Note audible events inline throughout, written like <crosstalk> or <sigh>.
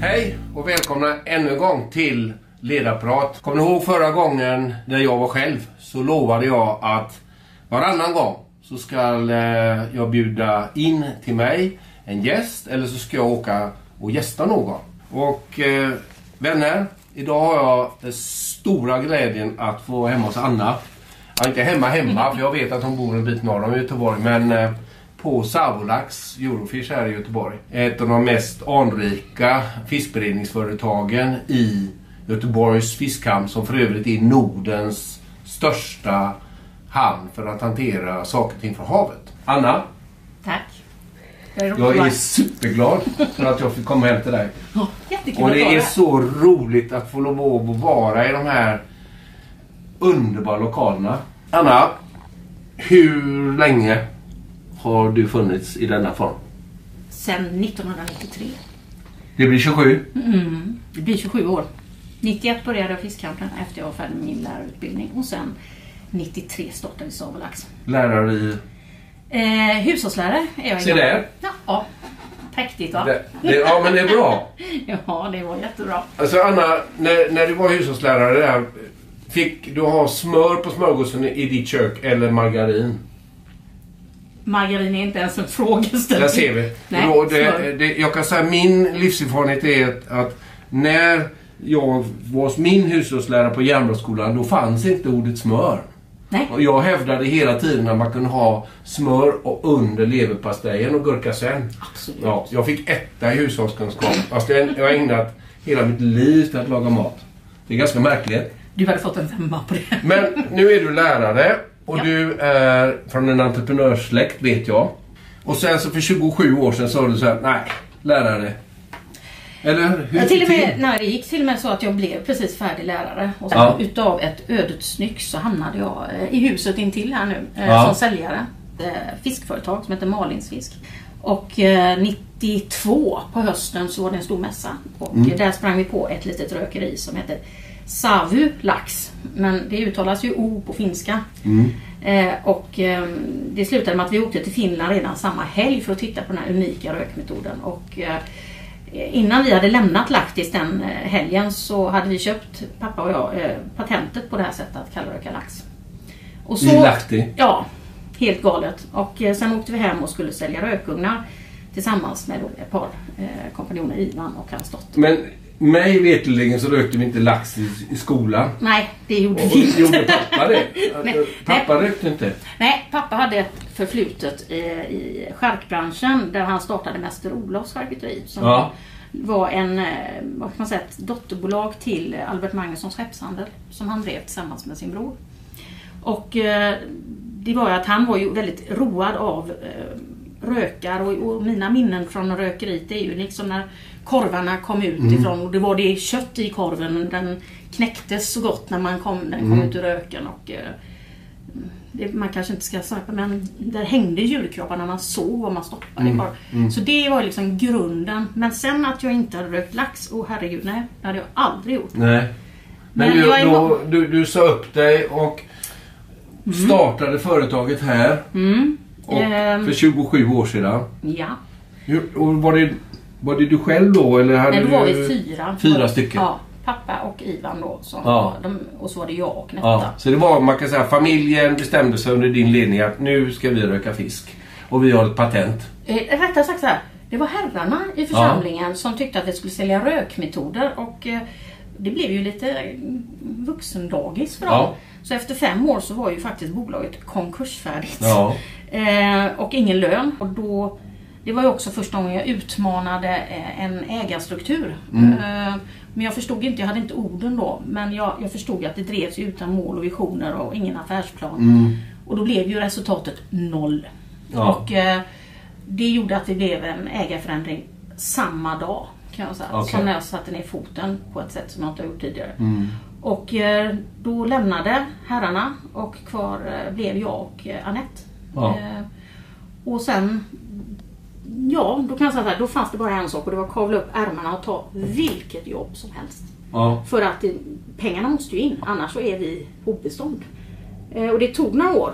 Hej och välkomna ännu en gång till Ledarprat. Kommer ni ihåg förra gången när jag var själv så lovade jag att varannan gång så ska eh, jag bjuda in till mig en gäst eller så ska jag åka och gästa någon. Och eh, vänner, idag har jag den stora glädjen att få vara hemma hos Anna. Jag är inte hemma hemma för jag vet att hon bor en bit norr om Göteborg men eh, på Savolax Eurofish här i Göteborg. Ett av de mest anrika fiskberedningsföretagen i Göteborgs fiskhamn som för övrigt är Nordens största hamn för att hantera saker och ting från havet. Anna, Tack. Jag är, superglad för att jag fick komma hem till dig. Ja, Jättekul Och det är så roligt att få lov att vara i de här underbara lokalerna. Anna, hur länge har du funnits i denna form? Sen 1993. Det blir 27. Mm, det blir 27 år. 91 började jag fiskkampen efter jag var färdig med min lärarutbildning och sen 93 startade Savolax. Lärare i... Eh, hushållslärare är jag Se där. Ja, ja. Präktigt va? Det, det, ja, men det är bra. <laughs> Ja, det var jättebra. Alltså Anna, när, när du var hushållslärare där, fick du ha smör på smörgåsen i ditt kök eller margarin? Margarin är inte ens en frågeställning. Där ser vi. Nej, Då, det, det, jag kan säga min livserfarenhet är att, att när jag var hos min hushållslärare på Järnbrottsskolan, då fanns inte ordet smör. Nej. Och jag hävdade hela tiden att man kunde ha smör och under leverpastejen och gurka sen. Absolut. Ja, jag fick etta i hushållskunskap. Fast jag jag har ägnat hela mitt liv till att laga mat. Det är ganska märkligt. Du hade fått en femma på det. Men nu är du lärare och Ja. du är från en entreprenörssläkt vet jag. Och sen så för 27 år sedan sa du så här, nej, lärare. Eller hur Ja, gick till och med, nej, det gick till och med så att jag blev precis färdig lärare. Och sen Ja. utav ett ödets nyck så hamnade jag eh, i huset intill här nu eh, Ja. som säljare. Eh, fiskföretag som heter Malins fisk. Och eh, 92 på hösten så var det en stor mässa. Och Mm. där sprang vi på ett litet rökeri som heter Savu lax. Men det uttalas ju O på finska. Mm. Eh, och eh, det slutade med att vi åkte till Finland redan samma helg för att titta på den här unika rökmetoden. Och, eh, innan vi hade lämnat Laktis den eh, helgen så hade vi köpt, pappa och jag, eh, patentet på det här sättet att kallröka lax. Och I Lahti? Ja, helt galet. Och eh, sen åkte vi hem och skulle sälja rökugnar tillsammans med ett par eh, kompanjoner, Ivan och hans dotter. Men mig veterligen så rökte vi inte lax i, i skolan. Nej, det gjorde Och, vi inte. gjorde pappa det? <laughs> Nej. Pappa rökte inte? Nej, pappa hade ett förflutet i, i charkbranschen där han startade Mäster Olofs charkuteri. Som Ja. var en, eh, vad kan man säga, ett dotterbolag till Albert Magnussons skeppshandel som han drev tillsammans med sin bror. Och eh, det var ju att han var ju väldigt road av eh, rökar och, och mina minnen från rökeriet är ju liksom när korvarna kom ut ifrån och det var det kött i korven. Den knäcktes så gott när man kom, den kom ut ur röken. Och, eh, det, man kanske inte ska snacka men där hängde julkroppar när man såg vad man stoppade i korv. Så det var liksom grunden. Men sen att jag inte hade rökt lax, åh herregud nej, det hade jag aldrig gjort. Nej. Men, Men du, jag då, du, du sa upp dig och startade företaget här. Mm. Och Ehm. för 27 år sedan. Ja, och var, det, var det du själv då eller hade nej, då var du... vi fyra. Fyra stycken? Ja, pappa och Ivan då. Som Ja. de, och så var det jag och Netta. Ja, så det var, man kan säga, familjen bestämde sig under din ledning att nu ska vi röka fisk. Och vi har ett patent. Eh, rättare sagt så här. Det var herrarna i församlingen som tyckte att vi skulle sälja rökmetoder och eh, det blev ju lite vuxendagis för dem. Ja. Så efter fem år så var ju faktiskt bolaget konkursfärdigt. Ja. Eh, och ingen lön. Och då, det var ju också första gången jag utmanade eh, en ägarstruktur. Mm. Eh, men jag förstod inte, jag hade inte orden då, men jag, jag förstod att det drevs utan mål och visioner och ingen affärsplan. Och då blev ju resultatet noll. Mm. Ja. Och eh, det gjorde att det blev en ägarförändring samma dag. Kan jag säga. Okej. Som när jag satte ner foten på ett sätt som jag inte har gjort tidigare. Mm. Och eh, då lämnade herrarna och kvar eh, blev jag och eh, Anette. Ja. Eh, och sen, ja då kan jag säga så här, då fanns det bara en sak och det var att kavla upp ärmarna och ta vilket jobb som helst. Ja. För att det, pengarna måste ju in, annars så är vi obestånd. Eh, och det tog några år.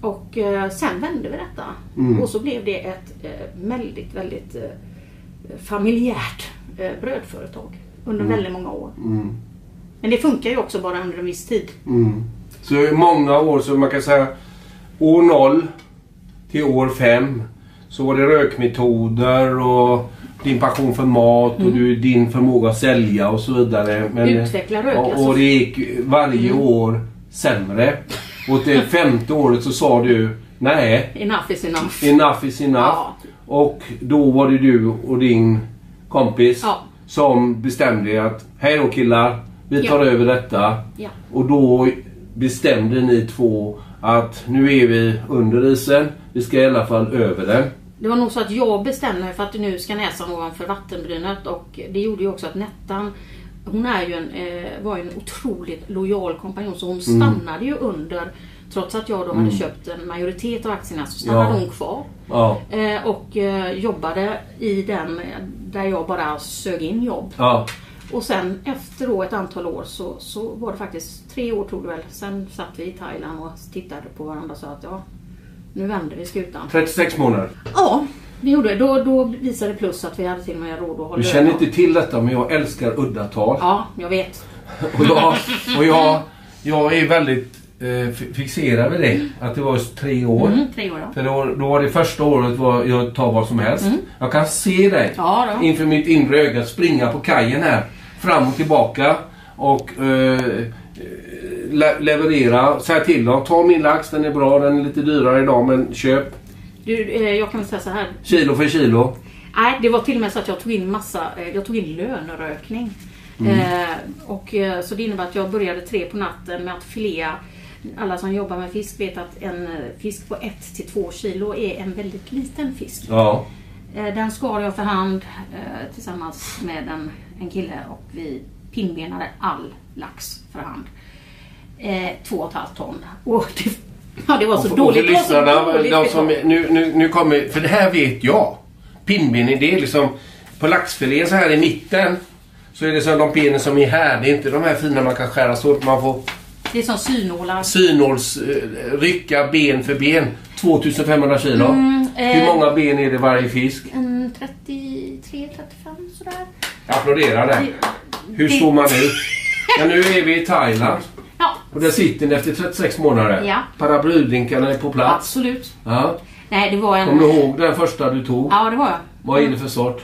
Och eh, sen vände vi detta. Mm. Och så blev det ett väldigt, väldigt familjärt brödföretag under väldigt många år. Mm. Men det funkar ju också bara under en viss tid. Mm. Så många år, så man kan säga år 0 till år 5 så var det rökmetoder och din passion för mat och du, din förmåga att sälja och så vidare. Men, Utveckla rök, och, alltså. och det gick varje år sämre. Och till femte året så sa du nej, Enough is enough. enough is enough. Ja. Och då var det du och din kompis Ja. som bestämde att hej då killar, vi tar Ja. över detta. Och då bestämde ni två att nu är vi under isen. Vi ska i alla fall över den. Det var nog så att jag bestämde mig för att nu ska näsan ovanför vattenbrynet och det gjorde ju också att Nettan hon är ju en, eh, var ju en otroligt lojal kompanjon så hon stannade ju under Trots att jag då hade köpt en majoritet av aktierna så stannade Ja. hon kvar. Ja. Eh, och eh, jobbade i den där jag bara sög in jobb. Ja. Och sen efter då ett antal år så, så var det faktiskt tre år tog det väl. Sen satt vi i Thailand och tittade på varandra och sa att ja, nu vänder vi skutan. 36 månader. Ja, vi gjorde det. Då, då visade det plus att vi hade till och med råd att hålla Du känner inte till detta men jag älskar udda tal. Ja, jag vet. <laughs> Och, jag, och jag, jag är väldigt eh, fi- fixerad vid det. Att det var just tre år. Mm, tre år ja. För då, då var det första året var jag tar vad som helst. Jag kan se dig Mm. Ja, inför mitt inre öga springa på kajen här. Fram och tillbaka. Och eh, le leverera. Säga till dem. Ta min lax, den är bra. Den är lite dyrare idag men köp. Du, eh, jag kan väl säga så här. Kilo för kilo. Nej, det var till och med så att jag tog in massa, eh, jag tog in lönerökning. Eh, och, eh, så det innebär att jag började tre på natten med att filea. Alla som jobbar med fisk vet att en eh, fisk på 1 till 2 kilo är en väldigt liten fisk. Ja. Den skar jag för hand tillsammans med en, en kille och vi pinnbenade all lax för hand. Eh, två och ett halvt ton. Och det, ja, det var så Och för- dåligt. Och för lyssnarna, dåligt de som, nu, nu, nu kommer, för det här vet jag. Pinnbenen, det är liksom på laxfilén så här i mitten. Så är det som de benen som är här. Det är inte de här fina man kan skära så man får Det är som synålar. synåls, eh, rycka ben för ben. 2500 kilo. Mm, eh. Hur många ben är det varje fisk? En 33-35 sådär. Jag applåderar det. Hur står man ut? Ja, nu är vi i Thailand. Ja, Och där sitter ni efter 36 månader. Ja. Paraplydrinkarna är på plats. absolut. Ja. Nej, det var en... Kommer du ihåg den första du tog? Ja, det var jag. Vad är det för sort?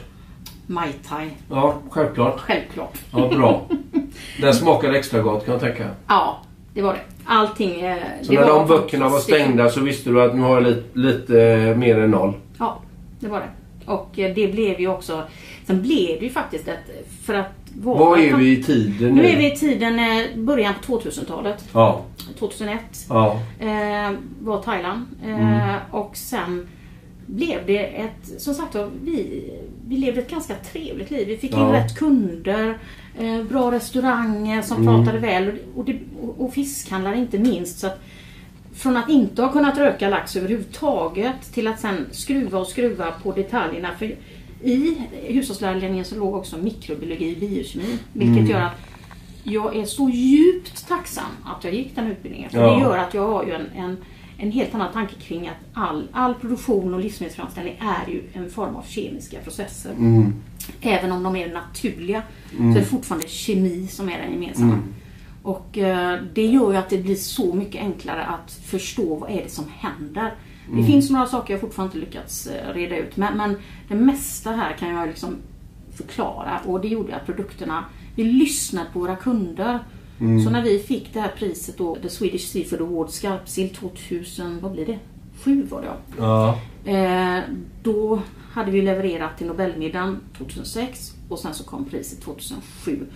Mai Tai. Ja, självklart. Självklart. Ja, bra. <laughs> Den smakar extra gott kan jag tänka. Ja, det var det. Allting... Eh, Så det när de böckerna var stängda så visste du att nu har jag lite, lite eh, mer än noll. Ja, det var det. Och eh, det blev ju också... Sen blev det ju faktiskt ett... För att vara... Vad är vi i tiden nu? Nu är vi i tiden eh, början på 2000-talet. Ja. 2001 Ja. eh, var Thailand. Eh, Och sen blev det ett, som sagt vi, vi levde ett ganska trevligt liv. Vi fick in Ja. rätt kunder, eh, bra restauranger som Mm. pratade väl och, och, och fiskhandlare inte minst. Så att från att inte ha kunnat röka lax överhuvudtaget till att sen skruva och skruva på detaljerna. För I hushållslärarlinjen så låg också mikrobiologi och biokemi. Vilket Mm. gör att jag är så djupt tacksam att jag gick den utbildningen. För Ja. det gör att jag har ju en, en, en helt annan tanke kring att all, all produktion och livsmedelsframställning är ju en form av kemiska processer. Mm. Även om de är naturliga så är det fortfarande kemi som är den gemensamma. Mm. Och eh, det gör ju att det blir så mycket enklare att förstå vad är det som händer. Det finns några saker jag fortfarande inte lyckats eh, reda ut men, men det mesta här kan jag liksom förklara och det gjorde att produkterna, vi lyssnade på våra kunder. Så när vi fick det här priset då, The Swedish Seafood Award skarpsill 2000, vad blir det? Sju var det. Ja. Eh, då hade vi levererat till Nobelmiddagen 2006 och sen så kom priset 2007.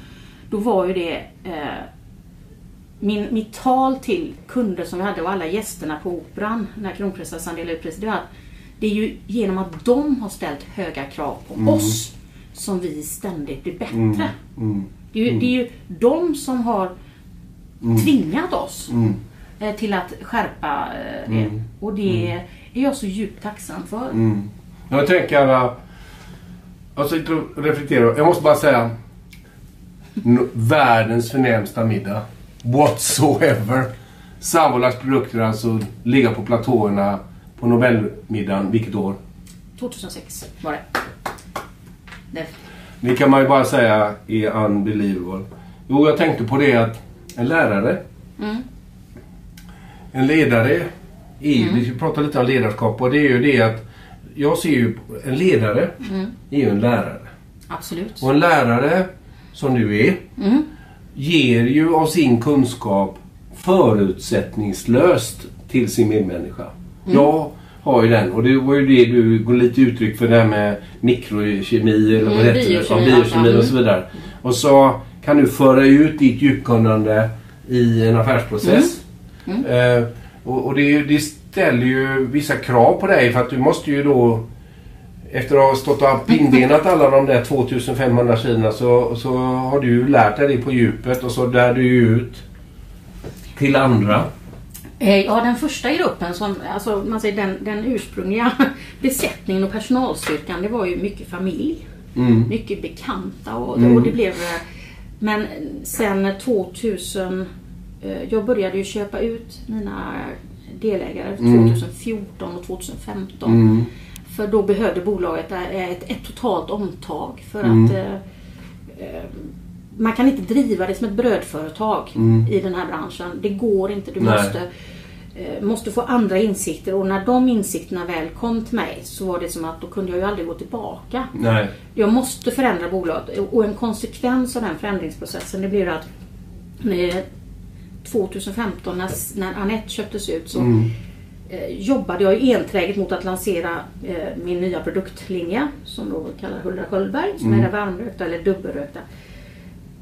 Då var ju det eh, min, mitt tal till kunder som vi hade och alla gästerna på Operan när kronprinsessan delade ut priset. Det var att det är ju genom att de har ställt höga krav på oss som vi ständigt blir bättre. Mm. Det, är ju, det är ju de som har tvingat oss Mm. eh, till att skärpa eh, det. Och det är jag så djupt tacksam för. Mm. Jag tänker... Jag sitter och reflekterar. Jag måste bara säga. Världens förnämsta middag. Whatsoever. Savolax produkter alltså ligga på platåerna på Nobelmiddagen. Vilket år? 2006 var det. det. Det kan man ju bara säga är unbelievable. Jo, jag tänkte på det att en lärare, Mm. en ledare, är, vi pratar lite om ledarskap och det är ju det att jag ser ju en ledare Mm. är ju en lärare. Absolut. Och en lärare, som du är, Mm. Ger ju av sin kunskap förutsättningslöst till sin medmänniska. Jag har ju den och det var ju det du går lite uttryck för det här med mikrokemi eller vad Mm, det heter. biokemi, och så vidare. Och så kan du föra ut ditt djupkunnande i en affärsprocess. Eh, och och det, det ställer ju vissa krav på dig för att du måste ju då efter att ha stått och pingvenat alla de där 2500 sidorna så, så har du lärt dig det på djupet och så lär du ut till andra. Eh, Ja, den första gruppen, som, alltså, man säger den, den ursprungliga <laughs> besättningen och personalstyrkan, det var ju mycket familj. Mm. Mycket bekanta och, Mm. och det blev... eh, Men sen 2000... eh, Jag började ju köpa ut mina delägare Mm. 2014 och 2015. Mm. För då behövde bolaget eh, ett, ett totalt omtag. För Mm. att eh, eh, man kan inte driva det som ett brödföretag Mm. i den här branschen. Det går inte. Du Nej. måste, eh, måste få andra insikter. Och när de insikterna väl kom till mig så var det som att då kunde jag ju aldrig gå tillbaka. Nej. Jag måste förändra bolaget. Och en konsekvens av den förändringsprocessen det blir att eh, 2015 när, när Anette köptes ut så Mm. Eh, jobbade jag ju enträget mot att lansera eh, min nya produktlinje som då kallar Huldra Sköldberg som Mm. är den varmrökta eller dubbelrökta.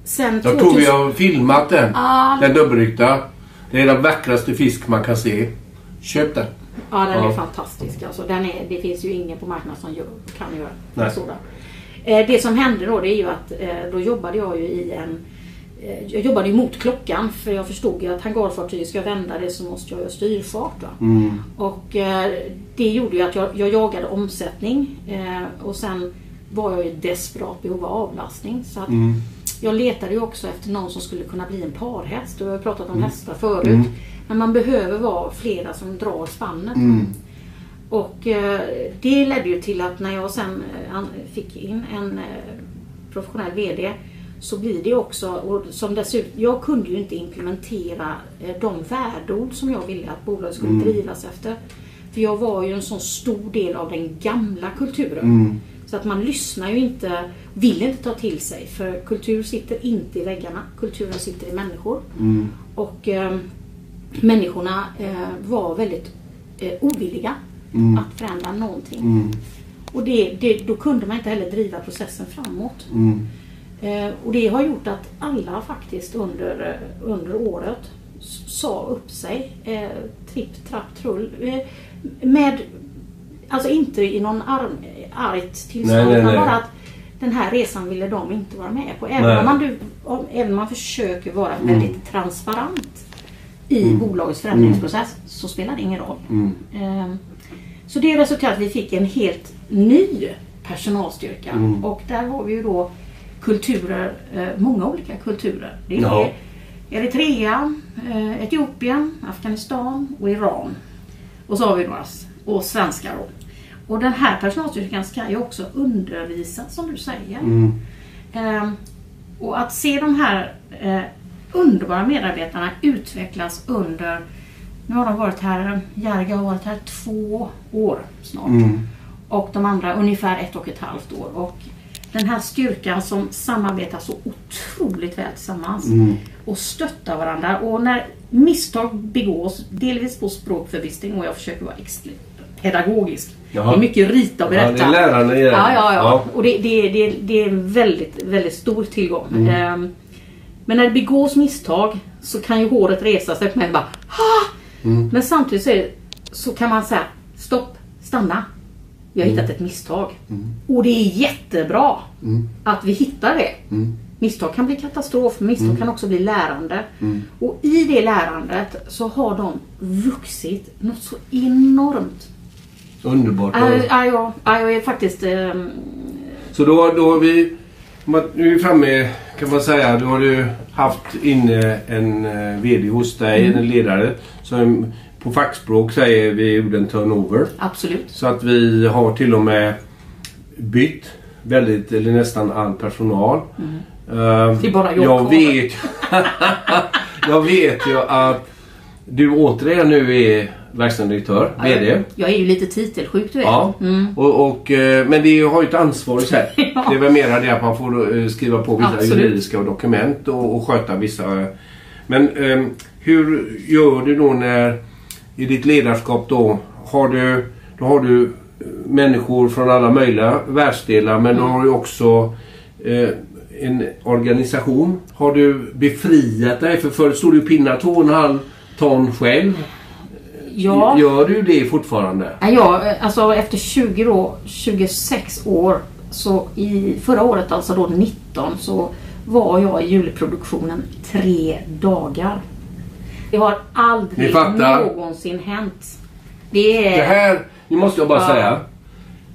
Sen Jag tror vi har filmat den. Ja. Den dubbelryckta. Det är den vackraste fisk man kan se. Köp den. Ja, den Ja. är fantastisk. Alltså, den är, det finns ju ingen på marknaden som gör, kan göra Nej. sådan. Eh, det som hände då det är ju att eh, då jobbade jag ju i en jag jobbade ju mot klockan för jag förstod ju att hangarfartyget ska vända det så måste jag göra styrfart. Mm. Och eh, det gjorde ju att jag, jag jagade omsättning eh, och sen var jag i desperat behov av avlastning. Så att Mm. jag letade ju också efter någon som skulle kunna bli en parhäst. Jag har pratat om hästar förut. Mm. Men man behöver vara flera som drar spannet. Mm. Och eh, det ledde ju till att när jag sen eh, fick in en eh, professionell VD så blir det också, och som dessutom, jag kunde ju inte implementera eh, de värdeord som jag ville att bolaget skulle Mm. drivas efter. För jag var ju en så stor del av den gamla kulturen. Mm. Så att man lyssnar ju inte, vill inte ta till sig. För kultur sitter inte i väggarna. Kulturen sitter i människor. Mm. Och eh, människorna eh, var väldigt eh, ovilliga Mm. att förändra någonting. Mm. Och det, det, då kunde man inte heller driva processen framåt. Mm. Eh, och det har gjort att alla faktiskt under, under året sa upp sig. Eh, tripp, trapp, trull. Eh, med, alltså inte i någon arm, argt tillstånd utan bara att den här resan ville de inte vara med på. Även Nej. om man, du, om, även om man försöker vara Mm. väldigt transparent i Mm. bolagets förändringsprocess så spelar det ingen roll. Mm. Eh, Så det resulterade att vi fick en helt ny personalstyrka. Mm. Och där har vi ju då kulturer, eh, många olika kulturer. Det är Ja. Eritrea, eh, Etiopien, Afghanistan och Iran. Och så har vi några och svenskar då. Och den här personalstyrkan ska ju också undervisas som du säger. Mm. Eh, och att se de här eh, underbara medarbetarna utvecklas under, nu har de varit här, Järga har varit här två år snart. Mm. Och de andra ungefär ett och ett halvt år. Och den här styrkan som samarbetar så otroligt väl tillsammans Mm. och stöttar varandra. Och när misstag begås, delvis på språkförbistring och jag försöker vara extra pedagogisk. Jaha. Det är mycket rita och Ja, berätta. det är lärarna i det. Ja, ja, ja. Ja. Och det, det, det, det är en väldigt, väldigt stor tillgång. Mm. Ehm, Men när det begås misstag så kan ju håret resa sig på mig och bara! Mm. Men samtidigt så, det- så kan man säga stopp, stanna. Vi har Mm. hittat ett misstag. Och det är jättebra Mm. att vi hittar det. Mm. Misstag kan bli katastrof, misstag kan också bli lärande. Mm. Och i det lärandet så har de vuxit något så enormt. Underbart. Ja, ja, ja, ja, jag är faktiskt... ehm, Så då, då har vi... Nu är vi framme kan man säga. Då har du haft inne en eh, VD hos dig, Mm. en ledare. Som på fackspråk säger vi gjorde en turnover. absolut. Så att vi har till och med bytt väldigt, eller nästan all personal. Mm. Eh, Det är bara jag jag vet, <laughs> jag vet ju att du återigen nu är verkställande direktör, VD. Jag är ju lite titelsjuk du vet. Ja, Mm. och, och, eh, men det har ju ett ansvar i sig. <laughs> Ja. Det är väl mer det att man får eh, skriva på vissa Absolut. juridiska dokument och, och sköta vissa... Men eh, hur gör du då när i ditt ledarskap då har du, då har du eh, människor från alla möjliga världsdelar men du har ju också eh, en organisation. Har du befriat dig? För förut stod du och pinnade 2,5 ton själv. Ja. Gör du det fortfarande? Nej, Jag, alltså efter 20 då, 26 år, så i förra året, alltså då 19, så var jag i julproduktionen tre dagar. Det har aldrig någonsin hänt. Det är... Det här, nu måste jag bara Ja. säga.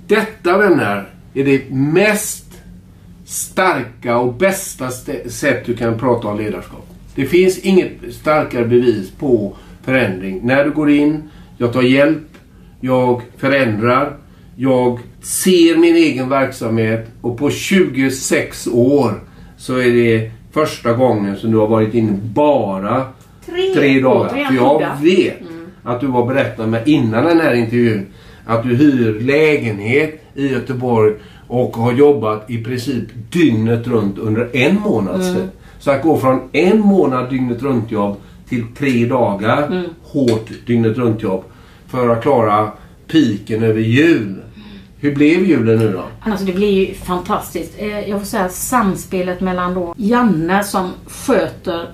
Detta vänner är det mest starka och bästa st- sätt du kan prata om ledarskap. Det finns inget starkare bevis på förändring. När du går in, jag tar hjälp, jag förändrar, jag ser min egen verksamhet och på 26 år så är det första gången som du har varit inne bara Tre, tre dagar. återigen För jag vet att du var berättad med innan den här intervjun att du hyr lägenhet i Göteborg och har jobbat i princip dygnet runt under en månads Mm. Så att gå från en månad dygnet runt jobb till tre dagar Mm. hårt dygnet runt jobb för att klara piken över jul. Hur blev julen nu då? Alltså det blir ju fantastiskt. Eh, Jag får säga samspelet mellan då Janne som sköter,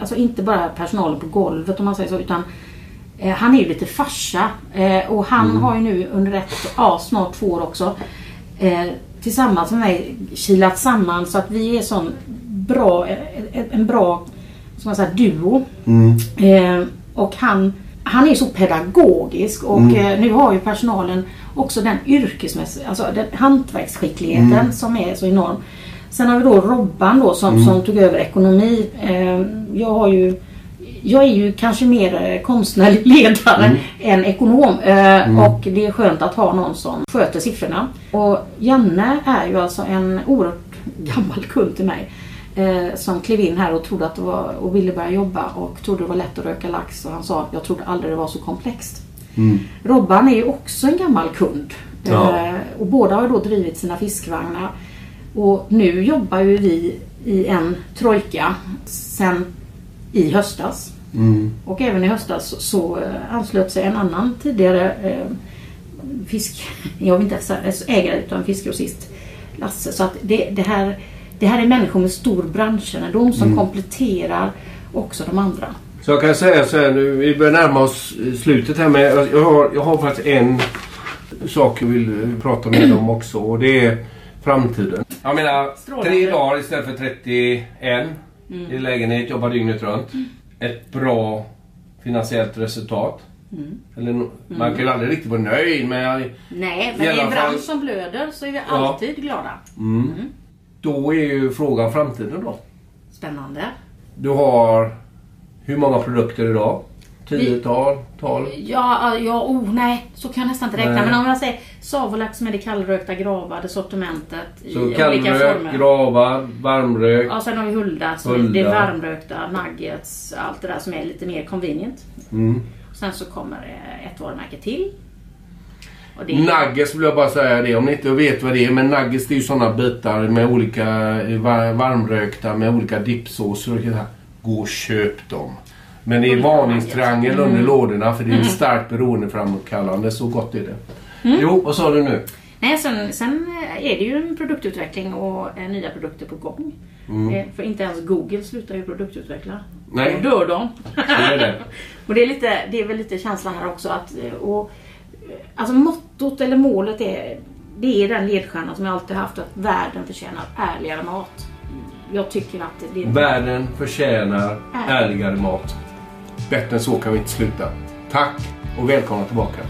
alltså inte bara personalen på golvet om man säger så, utan eh, han är ju lite farsa. Eh, och han har ju nu under ett, ja snart två år också, tillsammans med mig kilat samman så att vi är sån bra, en, bra, ska man säga, duo. Eh, och han, han är så pedagogisk och eh, nu har ju personalen också den yrkesmässiga, alltså den hantverksskickligheten som är så enorm. Sen har vi då Robban då som, som tog över ekonomi. Eh, jag har ju jag är ju kanske mer eh, konstnärlig <laughs> ledare än ekonom eh, och det är skönt att ha någon som sköter siffrorna. Och Janne är ju alltså en oerhört gammal kund till mig eh, som klev in här och trodde att det var och ville börja jobba och trodde det var lätt att röka lax och han sa jag trodde aldrig det var så komplext. Robban är ju också en gammal kund Ja. eh, och båda har då drivit sina fiskvagnar. Och nu jobbar ju vi i en trojka sen i höstas. Och även i höstas så, eh, anslöt sig en annan tidigare eh, fisk, <laughs> jag vill inte säga ägare utan fiskgrossist, Lasse. Så att det, det, här, det här är människor med stor branschkännedom som kompletterar också de andra. Så jag kan säga så här nu, vi börjar närma oss eh, slutet här men jag har, jag har faktiskt en sak jag vill eh, prata med dem också och det är framtiden. Jag menar, Strålande. tre dagar istället för 31 i lägenhet, jobbar dygnet runt. Ett bra finansiellt resultat. Eller, no- Man kan ju aldrig riktigt vara nöjd men Nej, men i en fall- bransch som blöder så är vi Ja. alltid glada. då är ju frågan framtiden då. Spännande. Du har hur många produkter idag? Tiotal? Tal? Ja, ja oh, nej, så kan jag nästan inte räkna. Nej. Men om jag säger Savolax med det kallrökta gravad, sortimentet i Så olika kallrök, former. gravar, varmrök. Ja, sen har vi Hulda, som Hulda. Är, det är varmrökta, nuggets, allt det där som är lite mer convenient. Mm. Sen så kommer ett varumärke till. Och det Nuggets vill jag bara säga det, om ni inte vet vad det är. Men nuggets det är ju sådana bitar med olika va- varmrökta med olika dippsåser och sådär. Gå och köp dem. Men det är Olika varningstriangel nuggets. under lådorna för det är starkt beroendeframkallande. Så gott är det. Jo, vad sa du nu? Nej, sen, sen är det ju en produktutveckling och eh, nya produkter på gång. Eh, För inte ens Google slutar ju produktutveckla. Mm. Nej. Då dör de. Det. <laughs> och det är, lite, det är väl lite känslan här också att eh, och, Alltså mottot eller målet är Det är den ledstjärnan som jag alltid haft att världen förtjänar ärligare mat. Jag tycker att det är Världen förtjänar ärligare mat. Bättre än så kan vi inte sluta. Tack och välkomna tillbaka.